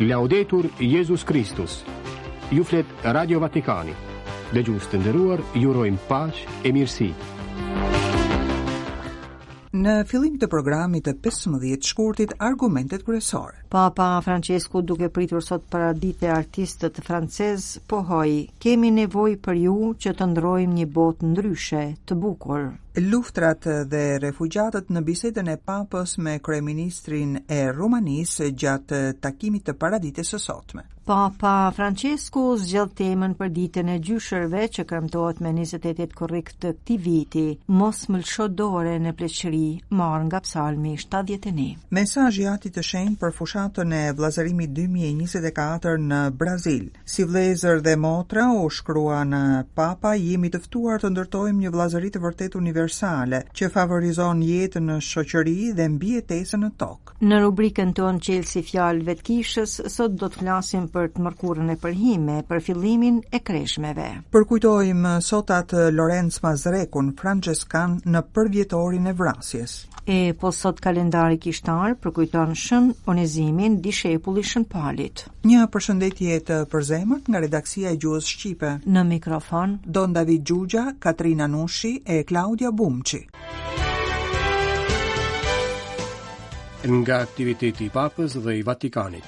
Laudetur Jezus Kristus Ju flet Radio Vatikani Dëgjues të nderuar, ju urojmë paqe e mirësi Në fillim të programit të 15 shkurtit argumentet kryesore. Papa Françesku duke pritur sot paradite artistët francezë pohoi Kemi nevojë për ju që të ëndërrojmë një botë ndryshe, të bukur. Luftrat dhe refugjatët në bisedën e Papës me kryeministrin e Rumanisë gjatë takimit të paradites së sotme. Papa Françesku zgjedh temën për ditën e gjyshërve që kremtohet më 28 korrik të këtij viti. Mos më lësho dore në pleqëri, marrë nga Psalmi 71. Mesazhi i Atit të Shenjtë për fushatën e vëllazërimit 2024 në Brazil. Si vëllezër dhe motra, u shkruan Papa, jemi të ftuar të ndërtojmë një vëllazëri të vërtetë universale, që favorizon jetën në shoqëri dhe mbijetesën në tokë. Në rubrikën tonë Çelësi i fjalëve të kishës, sot do të flasim për të mërkurën e përhime, për fillimin e kreshmeve. Përkujtojmë sot atë Lorenc Mazrekun, françeskan në përvjetorin e vrasjes. E po sot kalendari kishtar përkujton Shën Onezimin, dishepull i Shën Palit. Një përshëndetje të përzemërt nga redaksia e Gjuhës Shqipe. Në mikrofon. Don David Xhuxha, Katrina Nushi e Klaudia Bumçi. Nga aktiviteti i Papës dhe i Vatikanit.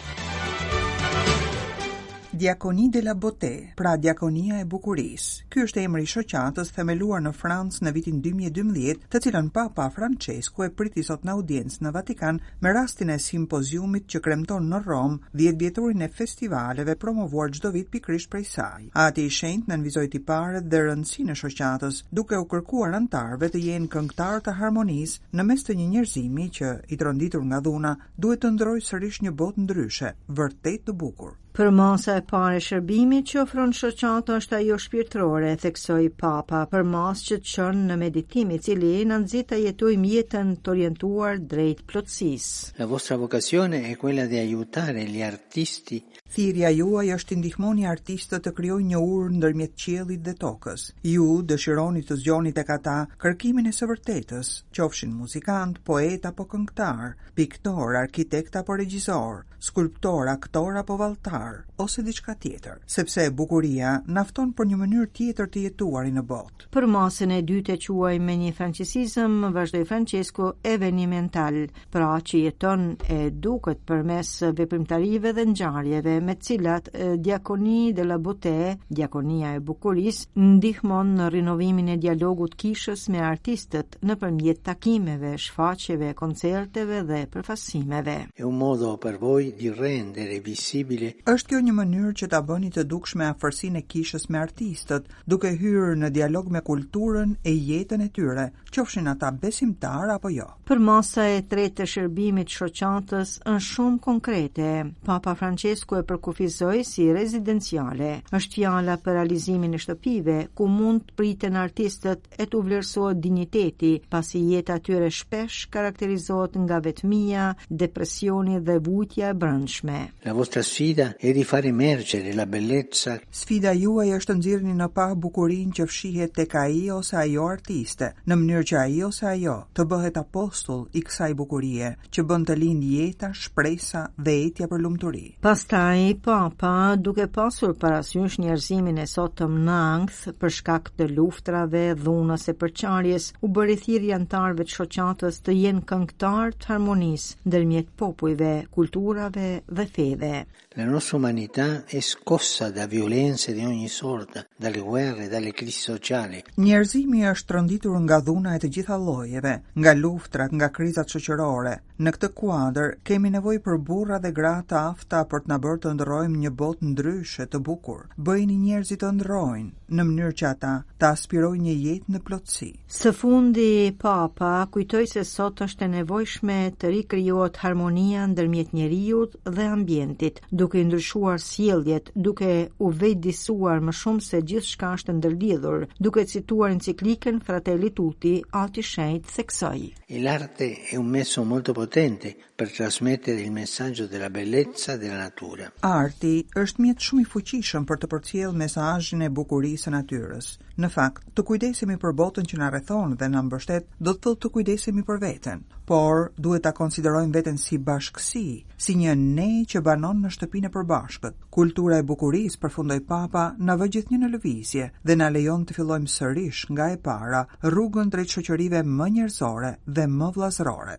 Diaconie de la Beauté, pra Diakonia e Bukurisë. Ky është emri i shoqatës themeluar në Francë në vitin dy mijë e dymbëdhjetë, të cilën Papa Françesku e priti sot në audiencë në Vatikan me rastin e simpoziumit që kremton në Romë dhjetëvjetorin e festivaleve promovuar çdo vit pikërisht prej saj. Ati i Shenjtë nënvizoi tiparet dhe rëndësinë e shoqatës, duke u kërkuar anëtarëve të jenë këngëtarë të harmonisë në mes të një njerëzimi që, i tronditur nga dhuna, duhet të ëndërrojë sërish një botë ndryshe, vërtet të bukur. Përmasa e parë e shërbimit që ofron shoqata është ajo shpirtërore, theksoi Papa, përmasë që të çon në meditim i cili na nxit ta jetojmë jetën të orientuar drejt plotësisë. La vostra vocazione è quella di aiutare gli artisti. Thirja juaj është t'i ndihmoni artistët të krijojnë një urë ndërmjet qiellit dhe tokës. Ju dëshironi të zgjoni tek ata kërkimin e së vërtetës, qofshin muzikantë, poetë apo këngëtarë, piktorë, arkitektë apo regjisorë. skulptorë, aktorë apo valltarë, ose diçka tjetër, sepse bukuria na fton për një mënyrë tjetër të jetuari në botë. Përmasën e dytë e quajmë me një francisizëm, vazhdoi Françesku, evenimental, pra që jeton e duket përmes veprimtarive dhe ngjarjeve me të cilat Diaconie de la Beauté, Diakonia e Bukurisë, ndihmon në rinovimin e dialogut të kishës me artistët, artë nëpërmjet takimeve, shfaqjeve, koncerteve dhe përfaqësimeve. È un modo per voi di rendere visibile. Është kjo një mënyrë që ta bëni të dukshme afërsinë e kishës me artistët, duke hyrë në dialog me kulturën e jetën e tyre, qofshin ata besimtarë apo jo. Përmasa e tretë e shërbimit të shoqatës është shumë konkrete. Papa Françesku e përkufizoi si rezidenciale. Është fjala për realizimin e shtëpive ku mund të priten artistët e t'u vlerësohet dinjiteti, pasi jeta e tyre shpesh karakterizohet nga vetmia, depresioni dhe vuajtja e brendshme. La vostra sfida è di far emergere la bellezza. Sfida juaj është të nxirrni në pah bukurinë që fshihet tek ai ose ajo artiste, në mënyrë që ai ose ajo të bëhet apostull i kësaj bukurie, që bën të lindë jeta, shpresa dhe etja për lumturi. Pastaj, Papa, duke pasur parasysh njerëzimin e sotëm në ankth për shkak të luftrave, dhunës e përçarjes, u bëri thirrje anëtarëve të shoqatës të jenë këngëtarë të harmonisë ndërmjet popujve, kulturave dhe feve. La nostra umanità è scossa da violenze di ogni sorta, dalle guerre, dalle crisi sociali. Njerëzimi është tronditur nga dhuna e të gjitha llojeve, nga luftrat, nga krizat shoqërore, Në këtë kuadër, kemi nevojë për burra dhe gra të afta për të na bërë të ëndërrojmë një botë ndryshe të bukur. Bëjini njerëzit të ëndërrojnë, në mënyrë që ata të aspirojnë një jetë në plotësi. Së fundi, Papa kujtoi se sot është e nevojshme të rikrijohet harmonia ndërmjet njeriut dhe ambientit, duke ndryshuar sjelljet, duke u vetëdijesuar më shumë se gjithçka është e ndërlidhur, duke cituar enciklikën Fratelli Tutti, Ati i Shenjtë theksoi. E l'arte è un mezzo molto potente per trasmettere il messaggio della bellezza della natura. Arti është mjet shumë i fuqishëm për të përcjellë mesazhin e bukurisë së natyrës. Në fakt, të kujdesemi për botën që na rrethon dhe na mbështet do të thotë të kujdesemi për veten. Por, duhet ta konsiderojmë veten si bashkësi, Si një ne që banon në shtëpinë e përbashkët, kultura e bukurisë, përfundoi Papa, na vë gjithnjë në lëvizje dhe na lejon të fillojmë sërish nga e para rrugën drejt shoqërive më njerëzore dhe më vëllazërore.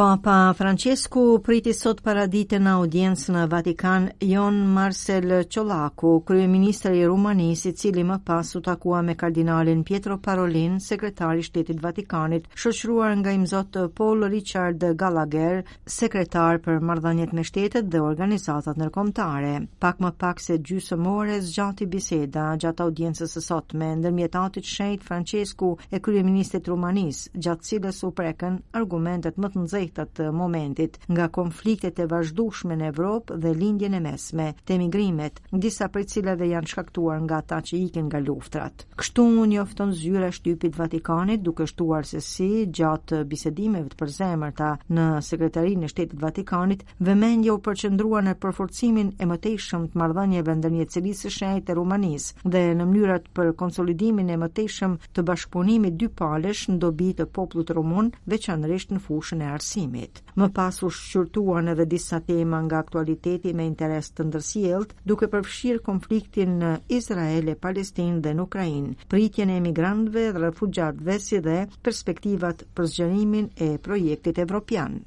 Papa Françesku priti sot paradite në audiencë në Vatikan Ion Marcel Ciolacu, kryeministër i Rumanisë, i cili më pas u takua me kardinalin Pietro Parolin, sekretar i Shtetit të Vatikanit, shoqëruar nga imzot Paul Richard Gallagher, sekretar për marrëdhëniet me shtetet dhe organizatat ndërkombëtare. Pak më pak se gjysmë ore zgjati biseda gjatë audiencës së sotme ndërmjet Atit të Shenjtë Françesku e kryeministrit të Rumanisë, gjatë së cilës u prekën argumentet më të nxehta të momentit nga konfliktet e vazhdueshme në Evropë dhe Lindjen e Mesme, te migrimet, disa prej të cilave janë shkaktuar nga ata që ikin nga luftrat. Kështu njofton zyra e shtypit Vatikanit duke shtuar se si gjatë bisedimeve të përzemërta në Sekretarinë e Shtetit Vatikanit, vëmendja u përqendrua në përforcimin e mëtejshëm të marrëdhënieve ndërmjet Selisë së Shenjtë e Rumanisë dhe në mënyrat për konsolidimin e mëtejshëm të bashkëpunimit dypalësh në dobi të popullit rumun, veçanërisht në fushën e arsimit. Më pas u shqyrtuan edhe disa tema nga aktualiteti me interes të ndërsjellë, duke përfshirë konfliktin në Izrael e Palestinë dhe në Ukrainë, pritjen e emigrantëve dhe refugjatëve si dhe perspektivat për zgjerimin e projektit evropian.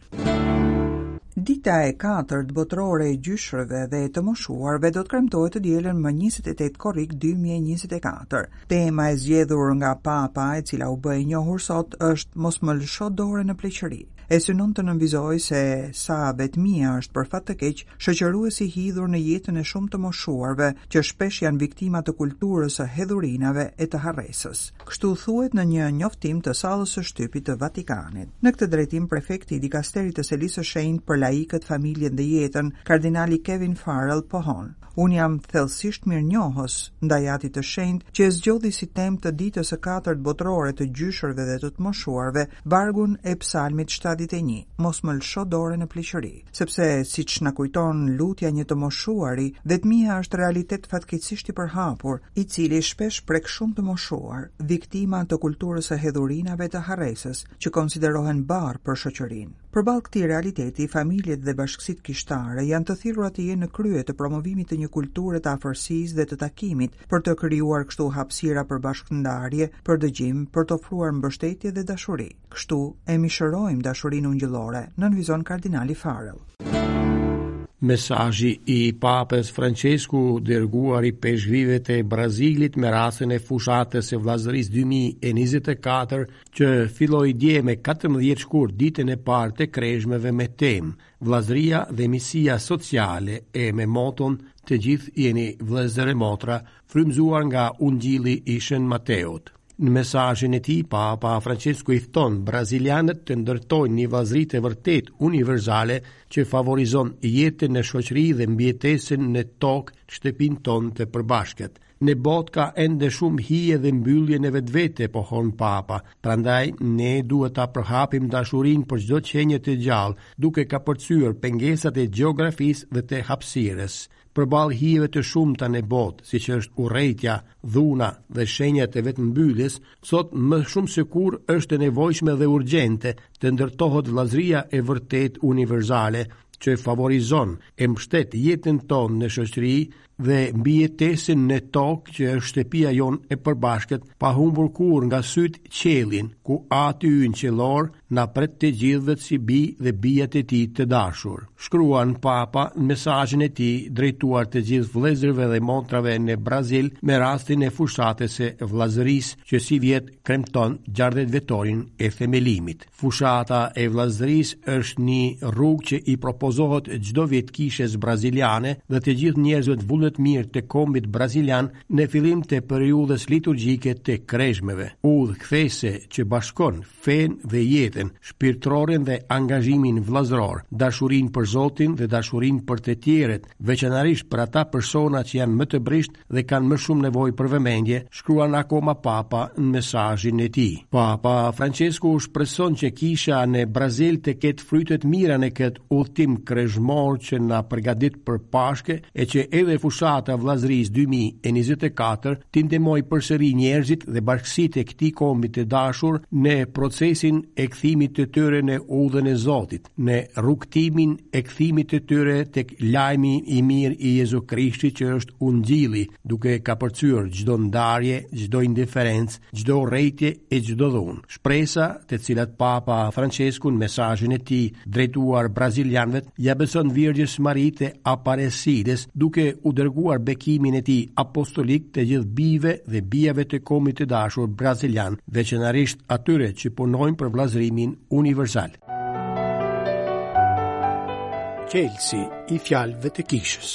Dita e katërt botërore e gjyshërve dhe e të moshuarve do të kremtohet të dielën më 28 korrik 2024. Tema e zgjedhur nga Papa, e cila u bë e njohur sot, është Mos më lësho dore në pleqëri. e synon të nënvizojë se sa vetmia është për fat të keq shoqërues i hidhur në jetën e shumë të moshuarve, që shpesh janë viktima të kulturës së hedhurinave e të harresës. Kështu thuhet në një njoftim të Sallës së Shtypit të Vatikanit. Në këtë drejtim, prefekti i Dikasterit të Selisë së Shenjtë për Laikët, Familjen dhe Jetën, kardinali Kevin Farrell pohon. Unë jam thellësisht mirënjohës ndaj Atit të Shenjtë që e zgjodhi si temë të Ditës së Katërt Botërore të Gjyshërve dhe të të Moshuarve vargun e Psalmit shtatëdhjetë e një, Mos më lësho dore në pleqëri. Sepse, siç na kujton lutja e një të moshuari, vetmia është realitet fatkeqësisht i përhapur, i cili shpesh prek shumë të moshuar, viktima të kulturës së hedhurinave e të harresës, që konsiderohen barrë për shoqërinë. Përballë këtij realiteti, familjet dhe bashkësitë kishtare janë të thirrura të jenë në krye të promovimit të një kulture të afërsisë dhe të takimit, për të krijuar kështu hapësira për bashkëndarje, për dëgjim, për të ofruar mbështetje dhe dashuri. Kështu, e mishërojmë dashurinë ungjillore, nënvizon kardinali Farrell. Mesazhi i Papës Françesku dërguar ipeshkvijve të Brazilit me rastin e fushatës së Vllazërisë 2024 që filloi dje me 14 shkurt ditën e parë të kreshmeve me temë Vllazëria dhe miqësia sociale e me moton Të gjithë jeni vëllezër e motra, frymëzuar nga Ungjilli i Shën Mateut. Në mesazhin e tij, Papa Francesku i fton brazilianët të ndërtojnë një vëllazëri të vërtetë universale që favorizon jetën në shoqëri dhe mbijetesën në tokë, shtëpinë tonë të përbashkët. Në botë ka ende shumë hije dhe mbyllje në vetvete, pohon Papa. Prandaj ne duhet ta përhapim dashurinë për çdo qenie të gjallë, duke kapërcyer pengesat e gjeografisë dhe të hapësirës. Përballë hijeve të shumta në botë, siç është urrejtja, dhuna dhe shenjat e vetëmbylljes, sot më shumë se kurrë është e nevojshme dhe urgjente të ndërtohet vëllazëria e vërtetë universale, që favorizon e mbështet jetën tonë në shoqëri dhe mbi jetesën në tokë që është shtëpia jonë e përbashkët, pa humbur kurrë nga sytë qiellin, ku ati ynë qiellor na pret të gjithëve si bij dhe bijat e tij të dashur. Shkruan Papa në mesazhin e tij drejtuar të gjithë vëllezërve dhe motrave në Brazil me rastin e fushatës së vëllazërisë që sivjet kremton 60 vjetorin e themelimit. Fushata e Vëllazërisë është një rrugë që i propozohet çdo vit kishës braziliane dhe të gjithë njerëzve vullnetmirë të kombit brazilian në fillim të periudhës liturgjike të Kreshmeve. Udhë kthese që bashkon fenë dhe jetën, shpirtëroren dhe angazhimin vëllazëror, dashurinë për Zotin dhe dashurinë për të tjerët, veçanërisht për ata persona që janë më të brishtë dhe kanë më shumë nevojë për vëmendje, shkruan akoma Papa në mesazhin e tij. Papa Françesku shpreson që Kisha në Brazil të ketë fryte të mira në këtë udhëtim kreshmor që na përgatit për Pashkë e që edhe fushata e Vëllazërisë 2024 t'i ndihmojë përsëri njerëzit dhe bashkësitë e këtij kombi të dashur në procesin e kthimit të tyre në udhën e Zotit. në rrugëtimin e kthimit të tyre tek lajmi i mirë i Jezu Krishtit që është ungjilli, duke kapërcyer çdo ndarje, çdo indiferencë, çdo urrejtje e çdo dhunë. Shpresa, të cilat Papa Françesku në mesazhin e tij drejtuar brazilianëve, ia beson Virgjërës Mari të Aparecidës, duke u dërguar bekimin e tij apostolik të gjithë bijve dhe bijave të kombit të dashur brazilian, veçanërisht atyre që punojnë për vëllazërimin universal. Çelësi i fjalëve të kishës.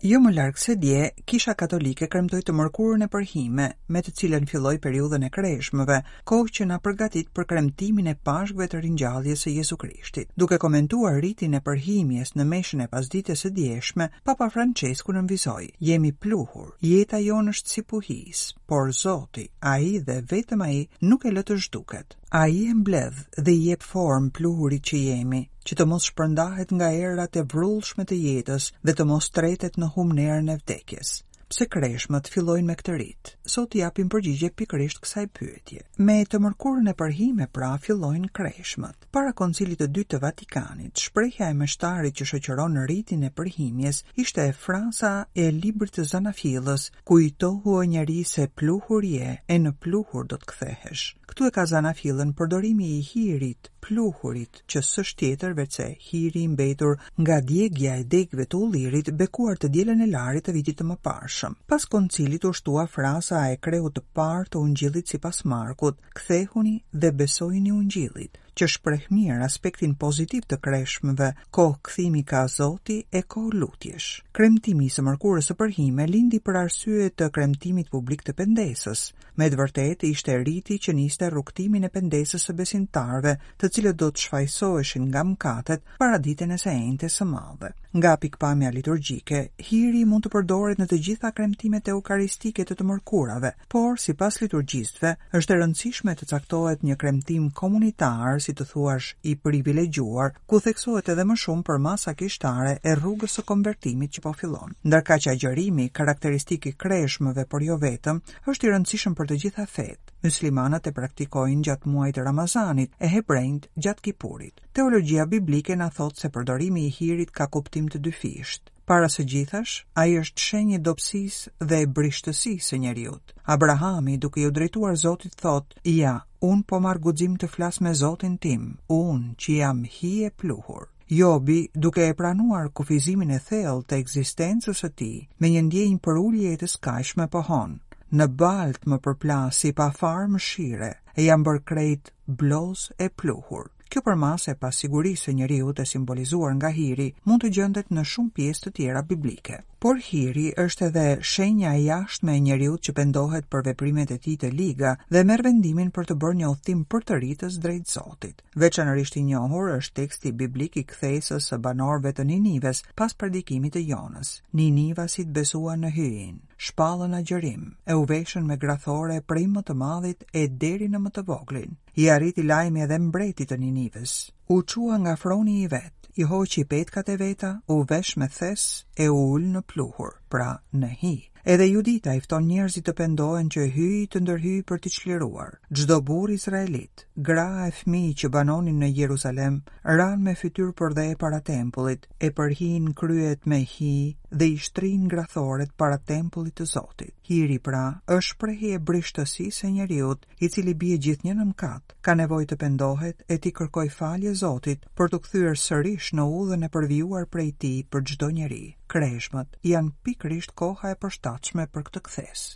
Jo më larg se dje, Kisha Katolike kremtoi të mërkurën e përhime, me të cilën filloi periudhën e kreshmëve, kohë që na përgatit për kremtimin e Pashkëve të Ringjalljes së Jezu Krishtit. Duke komentuar ritin e përhimjes në meshën e pasdites së djeshme, Papa Françesku nënvizoi: Jemi pluhur. Jeta jonë është si puhizë, por Zoti, Ai dhe vetëm Ai, nuk e lë të zhduket. Ai e mbledh dhe i jep formë pluhurit që jemi, që të mos shpërndahet nga erërat e vrullshme të jetës dhe të mos tretet në humnerën e vdekjes. Pse kreshmët fillojnë me këtë rit? Sot i japim përgjigje pikërisht kësaj pyetje. Me të mërkurën e përhime pra fillojnë kreshmët. Para Koncilit të Dytë të Vatikanit, shprehja e meshtarit që shoqëron ritin e përhimjes ishte fraza e librit të Zanafillës, Kujtohu o njeri se pluhur je, e në pluhur do të kthehesh. Këtu e ka zanafillën përdorimi i hirit, pluhurit, që s'është tjetër veçse hiri i mbetur nga djegia e degëve të ullirit bekuar të dielën e larit të vitit të mëparshëm. Pas Koncilit u shtua fraza e kreut të parë të Ungjillit sipas Markut, Kthehuni dhe besojini ungjillit, që shpreh mirë aspektin pozitiv të kreshmëve, kohë kthimi kah Zoti e kohë lutjesh. Kremtimi i së mërkurës së përhime lindi për arsye të kremtimit publik të pendesës. Me të vërtetë ishte riti që niste rrugëtimin e pendesës së besimtarëve, të cilët do të shfajësoheshin nga mëkatet paraditen e së enjtes së madhe. Nga pikëpamja liturgjike, hiri mund të përdoret në të gjitha kremtimet eukaristike të të mërkurave, por sipas liturgjistëve është e rëndësishme të caktohet një kremtim komunitar, si të thuash i privilegjuar, ku theksohet edhe më shumë përmasa kishtare e rrugës së konvertimit që po fillon. Ndërkaq agjërimi, karakteristikë i kreshmëve, por jo vetëm, është i rëndësishëm për të gjitha fetë. Muslimanët e praktikojnë gjatë muajit të Ramazanit, e hebrenjtë gjatë Kipurit. Teologjia biblike na thotë se përdorimi i hirit ka kuptim të dyfishtë. Para së gjithash, ai është shenjë e dobësisë dhe e brishtësisë së njeriut. Abrahami, duke iu drejtuar Zotit, thotë, Ja, unë po marr guxim të flas me Zotin tim, unë që jam hi e pluhur. Jobi, duke e pranuar kufizimin e thellë të ekzistencës së tij, me një ndjenjë përuljeje të skajshme pohon, në baltë më përplasi pa fare mëshire, e jam bërë krejt bloz e pluhur. Kjo përmasë e pasigurisë së njeriut e simbolizuar nga hiri mund të gjendet në shumë pjesë të tjera biblike. Por hiri është edhe shenja e jashtme e njeriut që pendohet për veprimet e tij të liga dhe merr vendimin për të bërë një udhëtim përtëritës drejt Zotit. Veçanërisht i njohur është teksti biblik i kthesës së banorëve të Ninives pas predikimit të Jonës. Ninivasit besuan në hyjin, shpallën agjërim, e u veshën me grathore prej më të madhit e deri në më të voglin. I arriti lajmi edhe mbretit të Ninivës. U çua nga froni i vet, i hoqi petkat e veta, u vesh me thes e u ul në pluhur, pra në hi. Edhe Judita i fton njerëzit të pendohen që Hyji të ndërhyjë për t'i çliruar. Çdo burrë izraelit, gra e fëmijë që banonin në Jeruzalem, ranë me fytyrë përdhe para tempullit, e përhinë kryet me hi dhe i shtrinë grathoret para tempullit të Zotit. Hiri pra është shprehi e brishtësisë së njeriut i cili bie gjithnjë në mëkat, ka nevojë të pendohet e t'i kërkojë falje Zotit për t'u kthyer sërish në udhën e përvijuar prej Tij për çdo njeri. Kreshmët janë pikërisht koha e përshtatshme për këtë kthesë.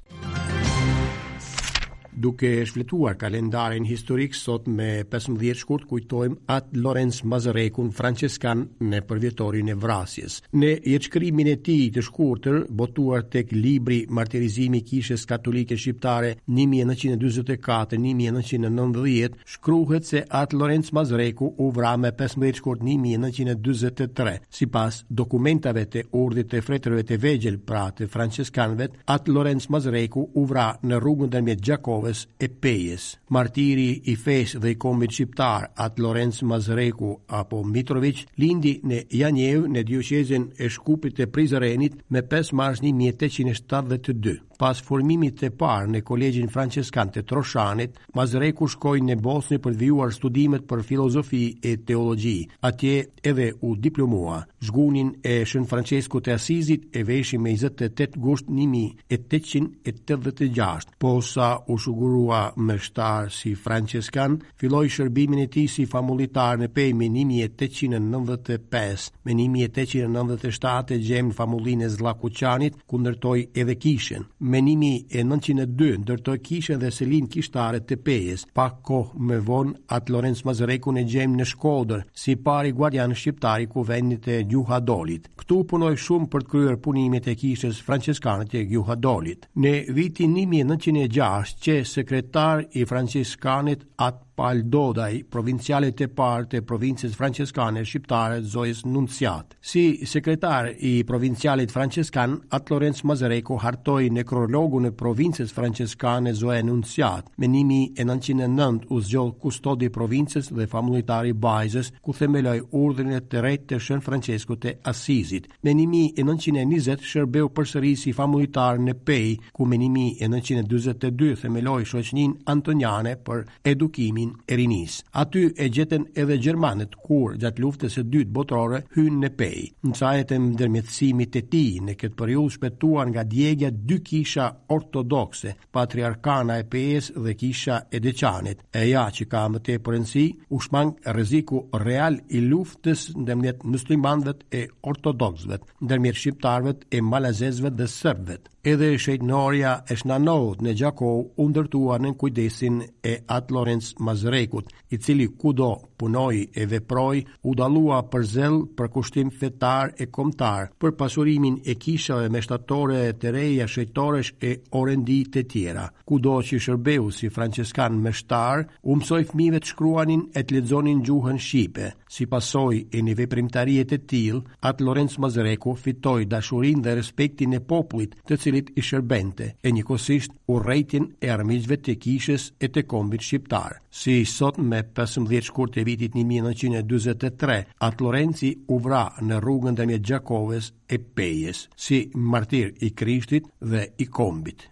Duke e shfletuar kalendarin historik sot me 15 shkurt kujtojmë atë Lorenc Mazrekun françeskan në përvjetorin e vrasjes. Në jetëshkrimin e tij të shkurtër, botuar tek libri Martirizimi i Kishës Katolike Shqiptare një mijë e nëntëqind e dyzet e katër, një mijë e nëntëqind e nëntëdhjetë, shkruhet se atë Lorenc Mazreku u vra me pesëmbëdhjetë shkurt një mijë e nëntëqind e dyzet e tre. Sipas dokumentave të Urdhit të Fretërve të Vegjël, pra të Françeskanëve, At Lorenc Mazreku u vra në rrugën ndërmjet Gjakovës e Pejës. Martiri i fesë dhe i kombit shqiptar, At Lorenc Mazreku apo Mitroviq, lindi në Janjevë në dioqezën e Shkupit e të Prizrenit më pesë mars një mijë e tetëqind e shtatëdhjetë e dy. Pas formimit të parë në Kolegjin Françeskan të Troshanit, Mazreku shkoi në Bosnjë për të vijuar studimet për filozofi e teologji. Atje edhe u diplomua. Zhgunin e Shën Françeskut të Asizit e veshi me 28 gusht 1886. Po sa u shugurua meshtar si françeskan, filloi shërbimin e tij si famullitar në Pejë me 1895. Me 1897 e gjejmë në famullinë e Zllakuqanit, ku ndërtoi edhe kishën. Me 1902 ndërtoi kishën dhe selinë kishtare të Pejës. Pak kohë më vonë, At Lorenc Mazrekun e gjejmë në Shkodër, si i pari guardian shqiptar i Kuvendit të Gjuhadolit. Këtu punoi shumë për të kryer punimet e kishës françeskane të Gjuhadolit. Në vitin 1906 qe sekretar i françeskanit At Pal Dodaj, provincialit të parë të provincës françeskane shqiptare Zojës Nunciatë. Si sekretar i provincialit françeskan, At Lorenc Mazreku hartoi nekrologun e provincës françeskane Zoja Nunciatë. Me 1909 u zgjodh kustod i provincës dhe famullitar i Bajzës, ku themeloi urdhrin e tretë të Shën Françeskut të Asizit. Me 1920 shërbeu përsëri si famullitar në Pejë, ku me 1942 themeloi shoqninë antoniane për edukimin e rinisë. Aty e gjetën edhe gjermanët kur gjatë luftës së dytë botërore hynë në Pejë. Në sajë të ndërmjetësimit të tij në këtë periudhë shpëtuan nga djegia dy kisha ortodokse, Patriarkana e Pejës dhe Kisha e Deçanit. E çka që ka më tepër rëndësi, u shmang rreziku real i luftës ndërmjet myslimanëvet e ortodoksëvet, ndërmjet shqiptarëve e malazezëvet dhe serbëvet. Edhe shejtnorja e Shna Ndout në Gjakovë u ndërtua nën kujdesin e At Lorenc Mazrekut, i cili kudo punoi e veproi u dallua për zell, përkushtim fetar e kombëtar, për pasurimin e kishave me shtatore të reja shejtorësh e orendi të tjera. Kudo që shërbeu si françeskan meshtar, u mësoi fëmijëve të shkruanin e të lexonin gjuhën shqipe. Si pasojë e një veprimtarie të tillë, At Lorenc Mazreku fitoi dashurinë dhe respektin e popullit të cilit i shërbente, e njëkohësisht urrejtjen e armiqve të kishës e të kombit shqiptar. Si sot me pesëmbëdhjetë shkurt të vitit një mijë e nëntëqind e dyzet e tre, At Lorenci u vra në rrugën ndërmjet Gjakovës e Pejës, si martir i Krishtit dhe i kombit.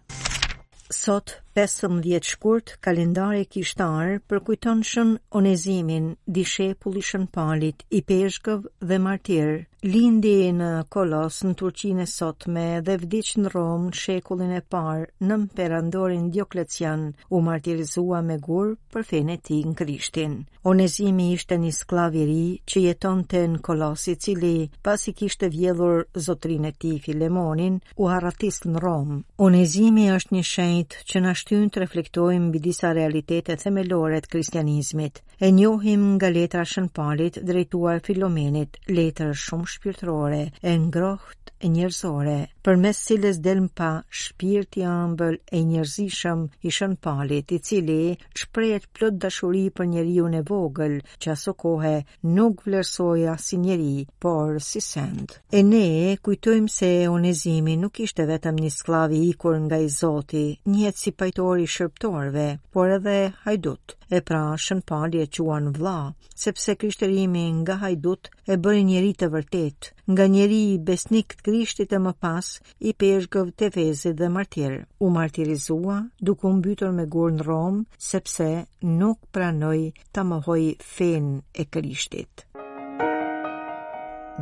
Sot, 15 shkurt, kalendari kishtar përkujton Shën Onezimin, dishepull i Shën Palit, ipeshkëv dhe martir. Lindi në Kolos, në Turqinë e sotme dhe vdiq në Romë në shekullin e parë, nën perandorin Dioklecian, u martirizua me gurë për fenë e tij në Krishtin. Onezimi ishte një skllav i ri që jetonte në Kolos, i cili, pasi kishte vjedhur zotërinë e tij Filemonin, u arratis në Romë. Onezimi është një shenjt që na shtyn të reflektojmë mbi disa realitete themelore të kristianizmit. E njohim nga letra e Shën Palit drejtuar Filomenit, letër shumë shpirtërore, e ngrohtë e njerëzore, përmes cilës del në pah shpirti i ëmbël e i njerëzishëm i Shën Palit, i cili shprehet plot dashuri për njeriun e vogël, që aso kohe nuk vlerësohej si njeri, por si send. E ne kujtojmë se Onezimi nuk ishte vetëm një skllav i ikur nga i zoti, njihet si pajtor i shërbëtorëve, por edhe hajdut. E pra, Shën Pali e quan vëlla, sepse krishterimi nga hajdut e bëri njeri të vërtetë, nga njeri, besnik të Krishtit e më pas ipeshkëv të Efesit dhe martir. U martirizua duke u mbytur me gurë në Romë, sepse nuk pranoi ta mohojë fenë e Krishtit.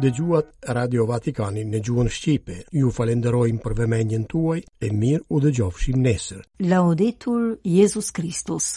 Dëgjuat Radio Vatikanin në gjuhën shqipe. Ju falënderojmë për vëmendjen tuaj e mirë u dëgjofshim nesër. Laudetur Jezus Kristus.